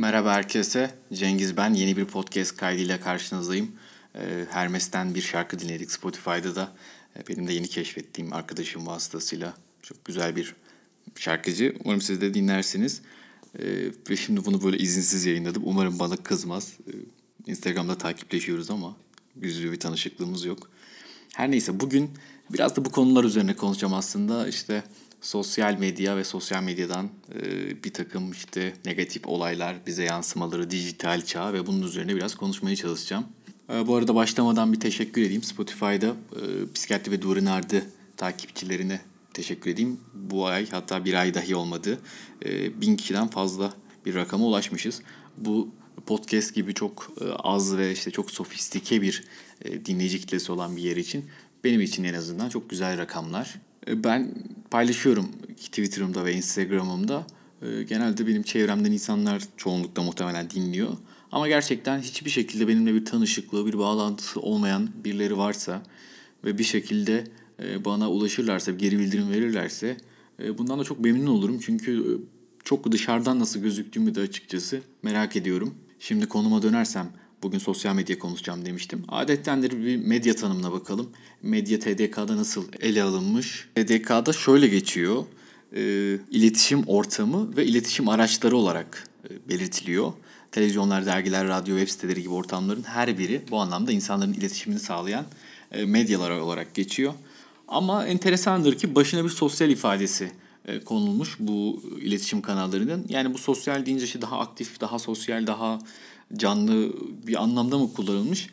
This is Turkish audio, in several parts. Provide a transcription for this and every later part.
Merhaba herkese. Cengiz ben. Yeni bir podcast kaydıyla karşınızdayım. Ee, Hermes'ten bir şarkı dinledik Spotify'da da. Ee, benim de yeni keşfettiğim arkadaşım vasıtasıyla. Çok güzel bir şarkıcı. Umarım siz de dinlersiniz. Ee, ve şimdi bunu böyle izinsiz yayınladım. Umarım bana kızmaz. Instagram'da takipleşiyoruz ama yüz yüze bir tanışıklığımız yok. Her neyse bugün biraz da bu konular üzerine konuşacağım aslında. İşte sosyal medya ve sosyal medyadan e, bir takım işte negatif olaylar, bize yansımaları, dijital çağ ve bunun üzerine biraz konuşmaya çalışacağım. E, bu arada başlamadan bir teşekkür edeyim. Spotify'da e, Psikiyatri ve Ardı takipçilerine teşekkür edeyim. Bu ay hatta bir ay dahi olmadı. E, bin kişiden fazla bir rakama ulaşmışız. Bu podcast gibi çok e, az ve işte çok sofistike bir e, dinleyici kitlesi olan bir yer için benim için en azından çok güzel rakamlar. E, ben paylaşıyorum Twitter'ımda ve Instagram'ımda. E, genelde benim çevremden insanlar çoğunlukla muhtemelen dinliyor. Ama gerçekten hiçbir şekilde benimle bir tanışıklığı, bir bağlantısı olmayan birileri varsa ve bir şekilde e, bana ulaşırlarsa, geri bildirim verirlerse bundan da çok memnun olurum. Çünkü çok dışarıdan nasıl gözüktüğümü de açıkçası merak ediyorum. Şimdi konuma dönersem Bugün sosyal medya konuşacağım demiştim. Adettendir bir medya tanımına bakalım. Medya TDK'da nasıl ele alınmış? TDK'da şöyle geçiyor. E, iletişim ortamı ve iletişim araçları olarak e, belirtiliyor. Televizyonlar, dergiler, radyo, web siteleri gibi ortamların her biri bu anlamda insanların iletişimini sağlayan e, medyalar olarak geçiyor. Ama enteresandır ki başına bir sosyal ifadesi e, konulmuş bu iletişim kanallarının. Yani bu sosyal deyince işte daha aktif, daha sosyal, daha canlı bir anlamda mı kullanılmış?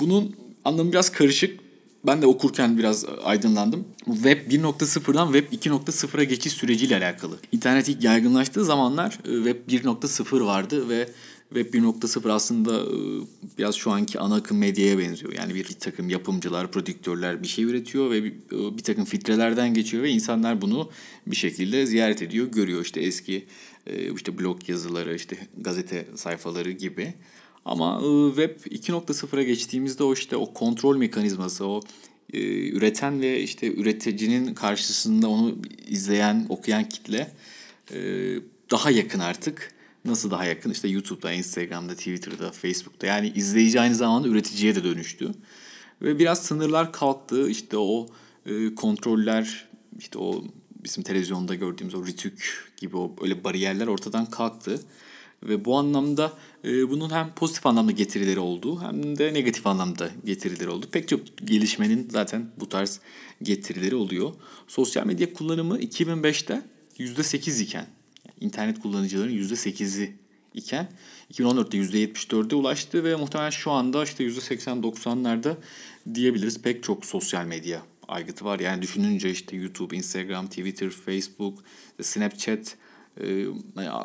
Bunun anlamı biraz karışık. Ben de okurken biraz aydınlandım. Web 1.0'dan Web 2.0'a geçiş süreciyle alakalı. İnternet ilk yaygınlaştığı zamanlar e, Web 1.0 vardı ve Web 1.0 aslında e, biraz şu anki ana akım medyaya benziyor. Yani bir takım yapımcılar, prodüktörler bir şey üretiyor ve bir, e, takım filtrelerden geçiyor ve insanlar bunu bir şekilde ziyaret ediyor, görüyor. İşte eski e, işte blog yazıları, işte gazete sayfaları gibi. Ama Web 2.0'a geçtiğimizde o işte o kontrol mekanizması, o üreten ve işte üreticinin karşısında onu izleyen, okuyan kitle daha yakın artık Nasıl daha yakın? İşte YouTube'da, Instagram'da, Twitter'da, Facebook'ta. Yani izleyici aynı zamanda üreticiye de dönüştü. Ve biraz sınırlar kalktı. İşte o e, kontroller, işte o bizim televizyonda gördüğümüz o ritük gibi o öyle bariyerler ortadan kalktı. Ve bu anlamda e, bunun hem pozitif anlamda getirileri oldu hem de negatif anlamda getirileri oldu. Pek çok gelişmenin zaten bu tarz getirileri oluyor. Sosyal medya kullanımı 2005'te %8 iken internet kullanıcıların %8'i iken 2014'te %74'e ulaştı ve muhtemelen şu anda işte %80-90'larda diyebiliriz. Pek çok sosyal medya aygıtı var. Yani düşününce işte YouTube, Instagram, Twitter, Facebook, Snapchat e,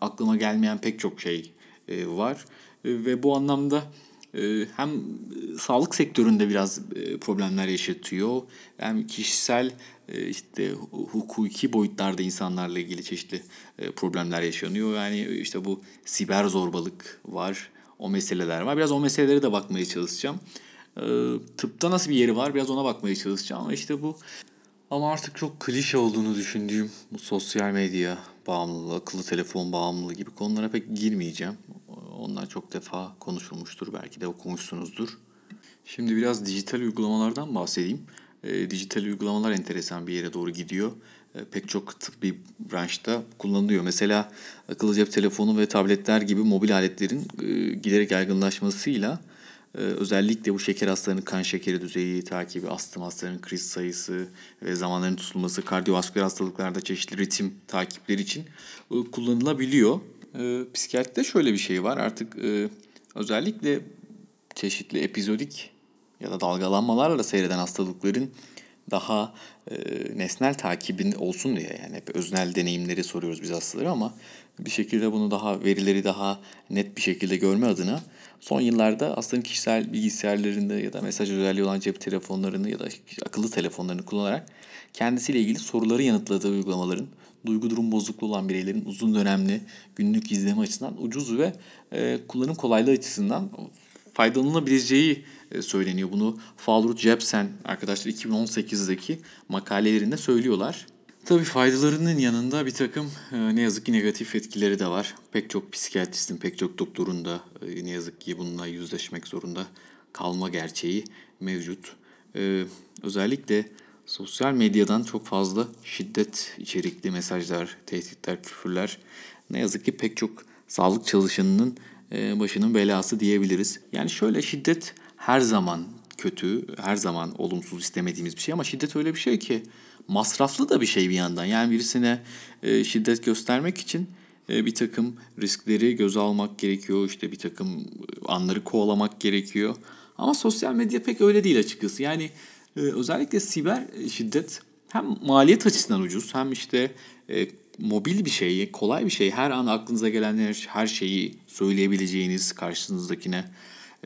aklıma gelmeyen pek çok şey e, var. E, ve bu anlamda hem sağlık sektöründe biraz e, problemler yaşatıyor. Hem kişisel e, işte hukuki boyutlarda insanlarla ilgili çeşitli problemler yaşanıyor. Yani işte bu siber zorbalık var. O meseleler var. Biraz o meselelere de bakmaya çalışacağım. Tıpta nasıl bir yeri var biraz ona bakmaya çalışacağım. Ama işte bu ama artık çok klişe olduğunu düşündüğüm bu sosyal medya bağımlılığı, akıllı telefon bağımlılığı gibi konulara pek girmeyeceğim. Onlar çok defa konuşulmuştur. Belki de okumuşsunuzdur. Şimdi biraz dijital uygulamalardan bahsedeyim. E, dijital uygulamalar enteresan bir yere doğru gidiyor. E, pek çok tıbbi branşta kullanılıyor. Mesela akıllı cep telefonu ve tabletler gibi mobil aletlerin e, giderek yaygınlaşmasıyla e, özellikle bu şeker hastalarının kan şekeri düzeyi takibi, astım hastalarının kriz sayısı ve zamanların tutulması, kardiyovasküler hastalıklarda çeşitli ritim takipleri için e, kullanılabiliyor. E, psikiyatride şöyle bir şey var. Artık e, özellikle çeşitli epizodik ya da dalgalanmalarla seyreden hastalıkların daha e, nesnel takibin olsun diye yani hep öznel deneyimleri soruyoruz biz hastalara ama bir şekilde bunu daha verileri daha net bir şekilde görme adına son yıllarda hastanın kişisel bilgisayarlarında ya da mesaj özelliği olan cep telefonlarını ya da akıllı telefonlarını kullanarak kendisiyle ilgili soruları yanıtladığı uygulamaların duygu durum bozukluğu olan bireylerin uzun dönemli günlük izleme açısından ucuz ve e, kullanım kolaylığı açısından faydalanabileceği e, söyleniyor. Bunu Falrut Jepsen arkadaşlar 2018'deki makalelerinde söylüyorlar. Tabii faydalarının yanında bir takım e, ne yazık ki negatif etkileri de var. Pek çok psikiyatristin, pek çok doktorun da e, ne yazık ki bununla yüzleşmek zorunda kalma gerçeği mevcut. Özellikle sosyal medyadan çok fazla şiddet içerikli mesajlar, tehditler, küfürler ne yazık ki pek çok sağlık çalışanının başının belası diyebiliriz. Yani şöyle şiddet her zaman kötü, her zaman olumsuz istemediğimiz bir şey ama şiddet öyle bir şey ki masraflı da bir şey bir yandan. Yani birisine e, şiddet göstermek için e, bir takım riskleri göze almak gerekiyor. İşte bir takım anları kovalamak gerekiyor. Ama sosyal medya pek öyle değil açıkçası. Yani e, özellikle siber şiddet hem maliyet açısından ucuz hem işte e, mobil bir şey, kolay bir şey. Her an aklınıza gelen her şeyi söyleyebileceğiniz karşınızdakine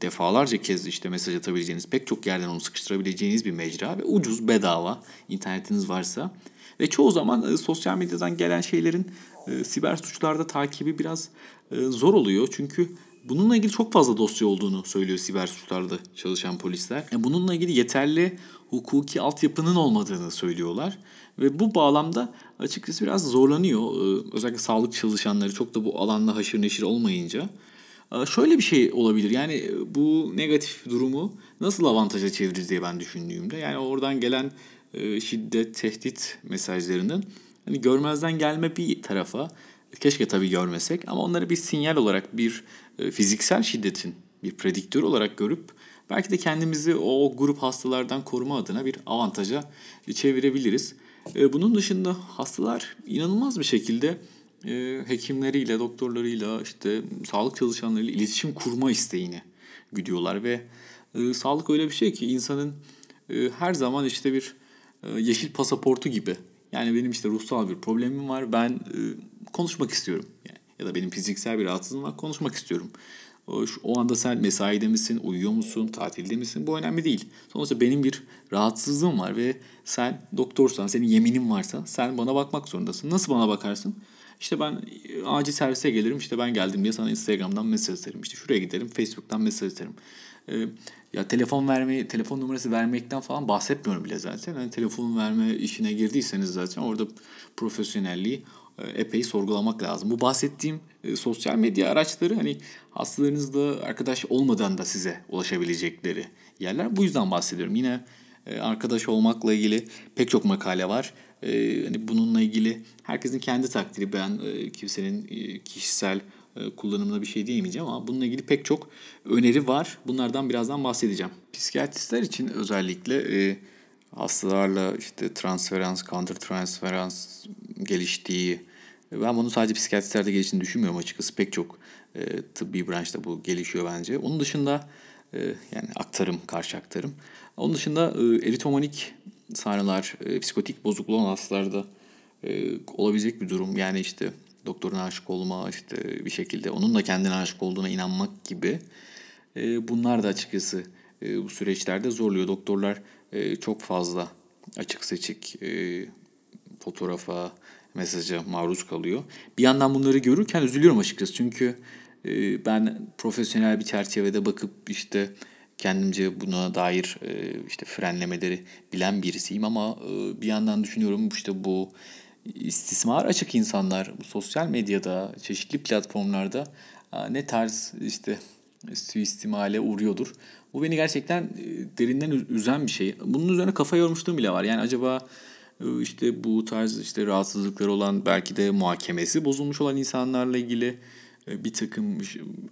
defalarca kez işte mesaj atabileceğiniz, pek çok yerden onu sıkıştırabileceğiniz bir mecra ve ucuz, bedava internetiniz varsa. Ve çoğu zaman e, sosyal medyadan gelen şeylerin e, siber suçlarda takibi biraz e, zor oluyor. Çünkü bununla ilgili çok fazla dosya olduğunu söylüyor siber suçlarda çalışan polisler. E, bununla ilgili yeterli hukuki altyapının olmadığını söylüyorlar. Ve bu bağlamda açıkçası biraz zorlanıyor. E, özellikle sağlık çalışanları çok da bu alanda haşır neşir olmayınca ee, şöyle bir şey olabilir yani e, bu negatif durumu nasıl avantaja çeviririz diye ben düşündüğümde yani oradan gelen e, şiddet, tehdit mesajlarının hani görmezden gelme bir tarafa keşke tabii görmesek ama onları bir sinyal olarak bir e, fiziksel şiddetin bir prediktör olarak görüp belki de kendimizi o grup hastalardan koruma adına bir avantaja çevirebiliriz. Bunun dışında hastalar inanılmaz bir şekilde e, hekimleriyle, doktorlarıyla, işte sağlık çalışanlarıyla iletişim kurma isteğini güdüyorlar ve e, sağlık öyle bir şey ki insanın e, her zaman işte bir e, yeşil pasaportu gibi. Yani benim işte ruhsal bir problemim var, ben e, konuşmak istiyorum. Ya da benim fiziksel bir rahatsızlığım var, konuşmak istiyorum. O, şu, o anda sen mesaide misin, uyuyor musun, tatilde misin? Bu önemli değil. Sonuçta benim bir rahatsızlığım var ve sen doktorsan, senin yeminin varsa sen bana bakmak zorundasın. Nasıl bana bakarsın? İşte ben e, acil servise gelirim işte ben geldim diye sana Instagram'dan mesaj atarım. İşte şuraya giderim Facebook'tan mesaj atarım. Ee, ya telefon vermeyi, telefon numarası vermekten falan bahsetmiyorum bile zaten. Yani telefon verme işine girdiyseniz zaten orada profesyonelliği epey sorgulamak lazım. Bu bahsettiğim e, sosyal medya araçları hani hastalarınızla arkadaş olmadan da size ulaşabilecekleri yerler. Bu yüzden bahsediyorum. Yine e, arkadaş olmakla ilgili pek çok makale var. E, hani bununla ilgili herkesin kendi takdiri. Ben e, kimsenin kişisel kullanımına bir şey diyemeyeceğim ama bununla ilgili pek çok öneri var. Bunlardan birazdan bahsedeceğim. Psikiyatristler için özellikle hastalarla işte transferans, counter transferans geliştiği ben bunu sadece psikiyatrislerde geliştiğini düşünmüyorum açıkçası. Pek çok e, tıbbi branşta bu gelişiyor bence. Onun dışında e, yani aktarım, karşı aktarım. Onun dışında e, eritomanik sahneler, e, psikotik bozukluğu olan hastalarda e, olabilecek bir durum. Yani işte doktorun aşık olma, işte bir şekilde onun da kendine aşık olduğuna inanmak gibi. E, bunlar da açıkçası e, bu süreçlerde zorluyor. Doktorlar e, çok fazla açık seçik e, fotoğrafa, mesaja maruz kalıyor. Bir yandan bunları görürken üzülüyorum açıkçası. Çünkü e, ben profesyonel bir çerçevede bakıp işte kendimce buna dair e, işte frenlemeleri bilen birisiyim ama e, bir yandan düşünüyorum işte bu istismar açık insanlar bu sosyal medyada çeşitli platformlarda ne tarz işte suistimale uğruyordur. Bu beni gerçekten derinden üzen bir şey. Bunun üzerine kafa yormuşluğum bile var. Yani acaba işte bu tarz işte rahatsızlıkları olan belki de muhakemesi bozulmuş olan insanlarla ilgili bir takım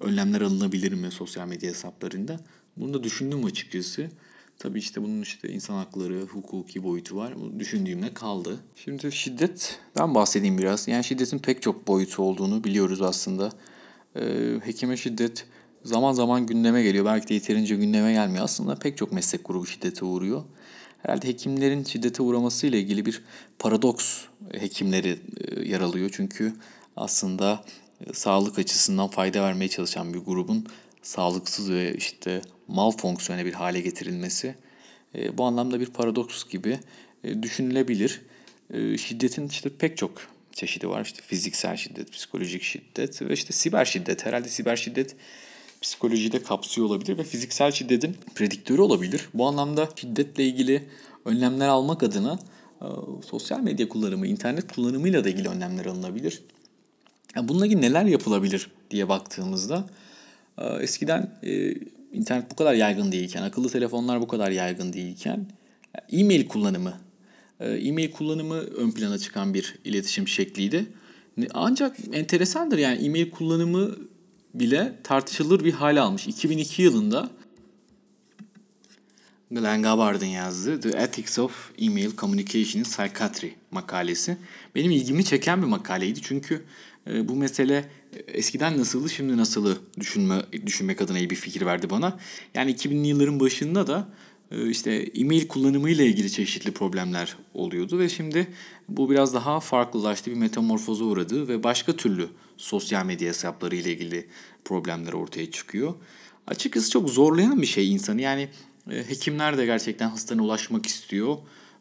önlemler alınabilir mi sosyal medya hesaplarında? Bunu da düşündüm açıkçası. Tabii işte bunun işte insan hakları, hukuki boyutu var. Bunu düşündüğümde kaldı. Şimdi şiddetten bahsedeyim biraz. Yani şiddetin pek çok boyutu olduğunu biliyoruz aslında. Ee, hekime şiddet zaman zaman gündeme geliyor. Belki de yeterince gündeme gelmiyor. Aslında pek çok meslek grubu şiddete uğruyor. Herhalde hekimlerin şiddete uğraması ile ilgili bir paradoks hekimleri e, yer alıyor. Çünkü aslında e, sağlık açısından fayda vermeye çalışan bir grubun sağlıksız ve işte mal fonksiyonu bir hale getirilmesi e, bu anlamda bir paradoks gibi e, düşünülebilir. E, şiddetin işte pek çok çeşidi var. İşte fiziksel şiddet, psikolojik şiddet ve işte siber şiddet. Herhalde siber şiddet psikolojiyi de kapsıyor olabilir ve fiziksel şiddetin prediktörü olabilir. Bu anlamda şiddetle ilgili önlemler almak adına sosyal medya kullanımı, internet kullanımıyla da ilgili önlemler alınabilir. Yani bununla ilgili neler yapılabilir diye baktığımızda eskiden internet bu kadar yaygın değilken, akıllı telefonlar bu kadar yaygın değilken e-mail kullanımı, e-mail kullanımı ön plana çıkan bir iletişim şekliydi. Ancak enteresandır yani e-mail kullanımı bile tartışılır bir hale almış. 2002 yılında Glenn Gabbard'ın yazdığı The Ethics of Email Communication Psychiatry makalesi. Benim ilgimi çeken bir makaleydi çünkü e, bu mesele e, eskiden nasıldı şimdi nasılı düşünme, düşünmek adına iyi bir fikir verdi bana. Yani 2000'li yılların başında da işte e-mail kullanımı ile ilgili çeşitli problemler oluyordu ve şimdi bu biraz daha farklılaştı bir metamorfoza uğradı ve başka türlü sosyal medya hesapları ile ilgili problemler ortaya çıkıyor. Açıkçası çok zorlayan bir şey insanı yani hekimler de gerçekten hastalarına ulaşmak istiyor.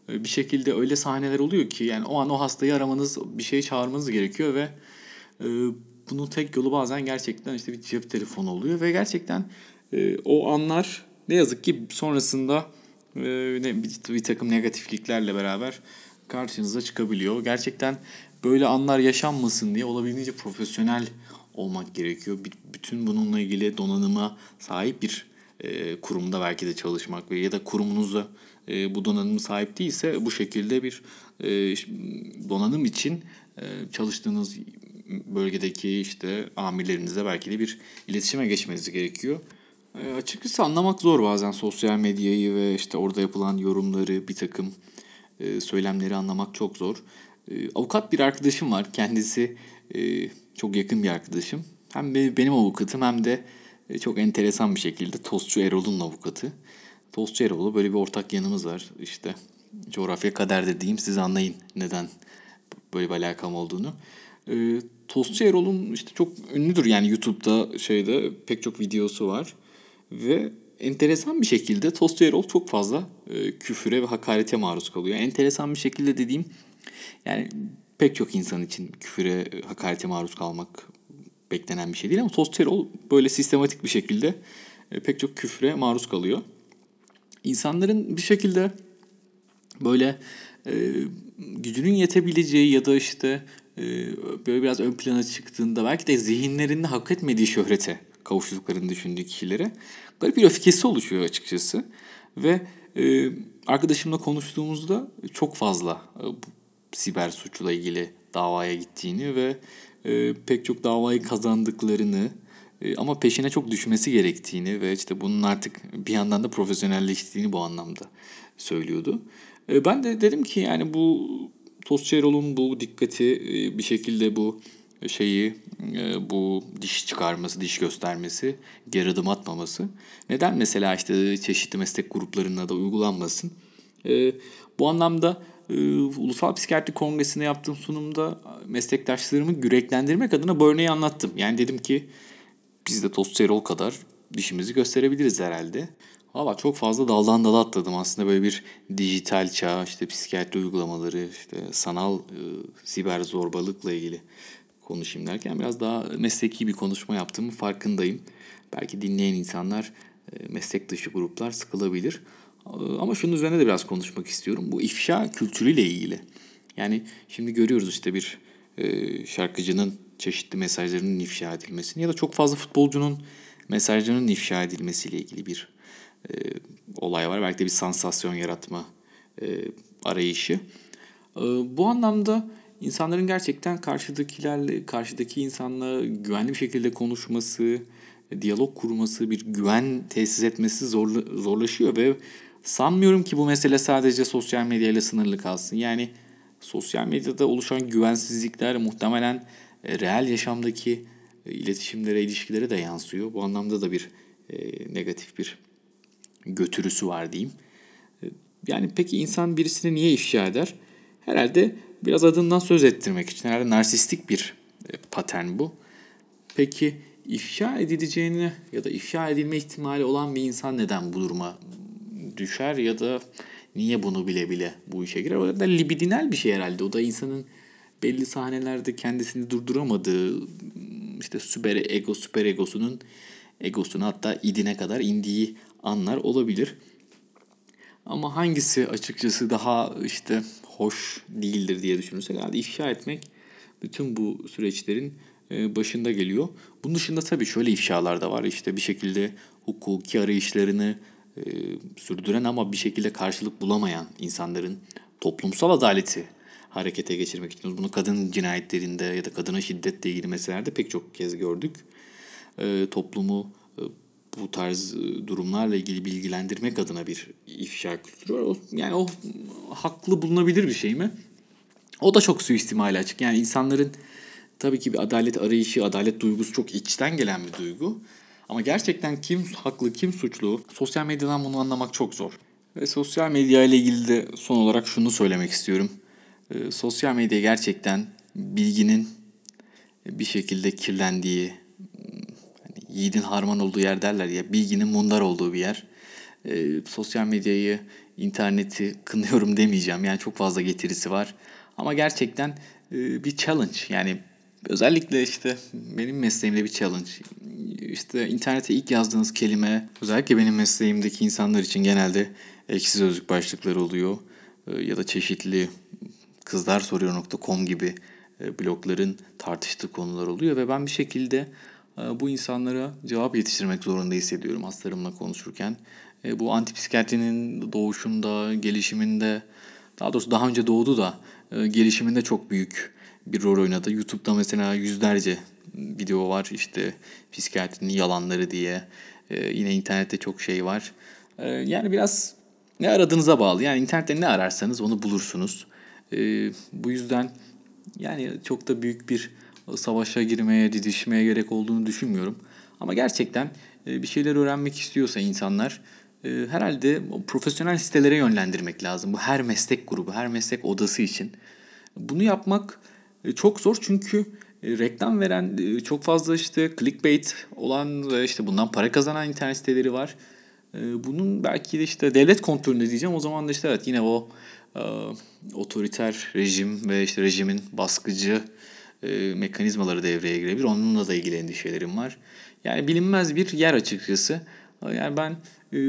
Bir şekilde öyle sahneler oluyor ki yani o an o hastayı aramanız bir şey çağırmanız gerekiyor ve e, bunun tek yolu bazen gerçekten işte bir cep telefonu oluyor ve gerçekten e, o anlar ne yazık ki sonrasında e, bir, bir takım negatifliklerle beraber karşınıza çıkabiliyor. Gerçekten böyle anlar yaşanmasın diye olabildiğince profesyonel olmak gerekiyor. Bütün bununla ilgili donanıma sahip bir e, kurumda belki de çalışmak ve ya da kurumunuzda e, bu donanım sahip değilse bu şekilde bir e, donanım için e, çalıştığınız bölgedeki işte amirlerinizle belki de bir iletişime geçmeniz gerekiyor. E, açıkçası anlamak zor bazen sosyal medyayı ve işte orada yapılan yorumları, bir takım e, söylemleri anlamak çok zor. E, avukat bir arkadaşım var. Kendisi e, çok yakın bir arkadaşım. Hem benim avukatım hem de e, çok enteresan bir şekilde Tostçu Erol'un avukatı. Tostçu Erol'u böyle bir ortak yanımız var. İşte coğrafya kader dediğim siz anlayın neden böyle bir alakam olduğunu. E, Tostçu Erol'un işte çok ünlüdür yani YouTube'da şeyde pek çok videosu var. Ve enteresan bir şekilde Tostçu Erol çok fazla e, küfüre ve hakarete maruz kalıyor. Enteresan bir şekilde dediğim yani pek çok insan için küfüre, hakarete maruz kalmak beklenen bir şey değil ama Tosterol böyle sistematik bir şekilde e, pek çok küfre maruz kalıyor. İnsanların bir şekilde böyle e, gücünün yetebileceği ya da işte e, böyle biraz ön plana çıktığında belki de zihinlerinde hak etmediği şöhrete kavuştuklarını düşündüğü kişilere garip bir öfkesi oluşuyor açıkçası. Ve e, arkadaşımla konuştuğumuzda çok fazla e, siber suçla ilgili davaya gittiğini ve e, pek çok davayı kazandıklarını e, ama peşine çok düşmesi gerektiğini ve işte bunun artık bir yandan da profesyonelleştiğini bu anlamda söylüyordu. E, ben de dedim ki yani bu Tosçerol'un bu dikkati e, bir şekilde bu şeyi e, bu diş çıkarması, diş göstermesi, geri adım atmaması. Neden mesela işte çeşitli meslek gruplarına da uygulanmasın? E, bu anlamda e, Ulusal Psikiyatri Kongresi'nde yaptığım sunumda meslektaşlarımı yüreklendirmek adına bu örneği anlattım. Yani dedim ki biz de Tosterol kadar dişimizi gösterebiliriz herhalde. Valla çok fazla daldan dala atladım aslında böyle bir dijital çağ, işte psikiyatri uygulamaları, işte sanal e, siber zorbalıkla ilgili konuşayım derken biraz daha mesleki bir konuşma yaptığımı farkındayım. Belki dinleyen insanlar, e, meslek dışı gruplar sıkılabilir. Ama şunun üzerine de biraz konuşmak istiyorum. Bu ifşa kültürüyle ilgili. Yani şimdi görüyoruz işte bir e, şarkıcının çeşitli mesajlarının ifşa edilmesini ya da çok fazla futbolcunun mesajlarının ifşa edilmesiyle ilgili bir e, olay var. Belki de bir sansasyon yaratma e, arayışı. E, bu anlamda insanların gerçekten karşıdakilerle, karşıdaki insanla güvenli bir şekilde konuşması, diyalog kurması, bir güven tesis etmesi zorla, zorlaşıyor ve Sanmıyorum ki bu mesele sadece sosyal medyayla sınırlı kalsın. Yani sosyal medyada oluşan güvensizlikler muhtemelen e, reel yaşamdaki e, iletişimlere, ilişkilere de yansıyor. Bu anlamda da bir e, negatif bir götürüsü var diyeyim. E, yani peki insan birisini niye ifşa eder? Herhalde biraz adından söz ettirmek için. Herhalde narsistik bir e, patern bu. Peki ifşa edileceğini ya da ifşa edilme ihtimali olan bir insan neden bu duruma düşer ya da niye bunu bile bile bu işe girer. O da libidinal bir şey herhalde. O da insanın belli sahnelerde kendisini durduramadığı işte süper ego süper egosunun egosuna hatta idine kadar indiği anlar olabilir. Ama hangisi açıkçası daha işte hoş değildir diye düşünürsek herhalde ifşa etmek bütün bu süreçlerin e, başında geliyor. Bunun dışında tabii şöyle ifşalar da var. İşte bir şekilde hukuki arayışlarını e, sürdüren ama bir şekilde karşılık bulamayan insanların toplumsal adaleti harekete geçirmek için. Bunu kadın cinayetlerinde ya da kadına şiddetle ilgili meselelerde pek çok kez gördük. E, toplumu e, bu tarz e, durumlarla ilgili bilgilendirmek adına bir ifşa kültürü var. Yani o haklı bulunabilir bir şey mi? O da çok suistimali açık. Yani insanların tabii ki bir adalet arayışı, adalet duygusu çok içten gelen bir duygu. Ama gerçekten kim haklı, kim suçlu? Sosyal medyadan bunu anlamak çok zor. Ve sosyal medya ile ilgili de son olarak şunu söylemek istiyorum. Ee, sosyal medya gerçekten bilginin bir şekilde kirlendiği, yiğidin harman olduğu yer derler ya, bilginin mundar olduğu bir yer. Ee, sosyal medyayı, interneti kınıyorum demeyeceğim. Yani çok fazla getirisi var. Ama gerçekten e, bir challenge. Yani özellikle işte benim mesleğimde bir challenge. İşte internete ilk yazdığınız kelime özellikle benim mesleğimdeki insanlar için genelde eksi sözlük başlıkları oluyor. E, ya da çeşitli kızlarsoruyor.com gibi e, blogların tartıştığı konular oluyor ve ben bir şekilde bu insanlara cevap yetiştirmek zorunda hissediyorum hastalarımla konuşurken. Bu antipsikiyatrinin doğuşunda, gelişiminde, daha doğrusu daha önce doğdu da gelişiminde çok büyük bir rol oynadı. YouTube'da mesela yüzlerce video var işte psikiyatrinin yalanları diye. Ee, yine internette çok şey var. Ee, yani biraz ne aradığınıza bağlı. Yani internette ne ararsanız onu bulursunuz. Ee, bu yüzden yani çok da büyük bir savaşa girmeye, didişmeye gerek olduğunu düşünmüyorum. Ama gerçekten e, bir şeyler öğrenmek istiyorsa insanlar e, herhalde profesyonel sitelere yönlendirmek lazım. Bu her meslek grubu, her meslek odası için. Bunu yapmak e, çok zor çünkü reklam veren çok fazla işte clickbait olan ve işte bundan para kazanan internet siteleri var. Bunun belki de işte devlet kontrolünde diyeceğim. O zaman da işte evet yine o e, otoriter rejim ve işte rejimin baskıcı e, mekanizmaları devreye girebilir. Onunla da ilgili endişelerim var. Yani bilinmez bir yer açıkçası. Yani ben e,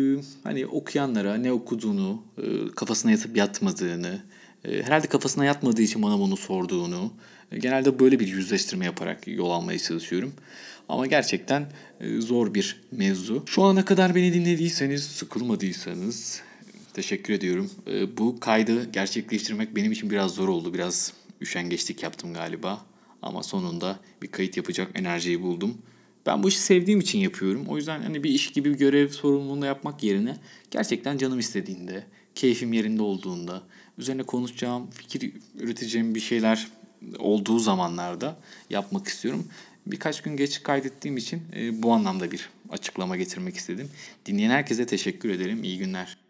hani okuyanlara ne okuduğunu, e, kafasına yatıp yatmadığını, e, herhalde kafasına yatmadığı için bana bunu sorduğunu, e, genelde böyle bir yüzleştirme yaparak yol almaya çalışıyorum. Ama gerçekten e, zor bir mevzu. Şu ana kadar beni dinlediyseniz, sıkılmadıysanız teşekkür ediyorum. Bu kaydı gerçekleştirmek benim için biraz zor oldu. Biraz üşengeçlik yaptım galiba. Ama sonunda bir kayıt yapacak enerjiyi buldum. Ben bu işi sevdiğim için yapıyorum. O yüzden hani bir iş gibi bir görev sorumluluğunda yapmak yerine gerçekten canım istediğinde, keyfim yerinde olduğunda, üzerine konuşacağım, fikir üreteceğim bir şeyler olduğu zamanlarda yapmak istiyorum. Birkaç gün geç kaydettiğim için e, bu anlamda bir açıklama getirmek istedim. Dinleyen herkese teşekkür ederim. İyi günler.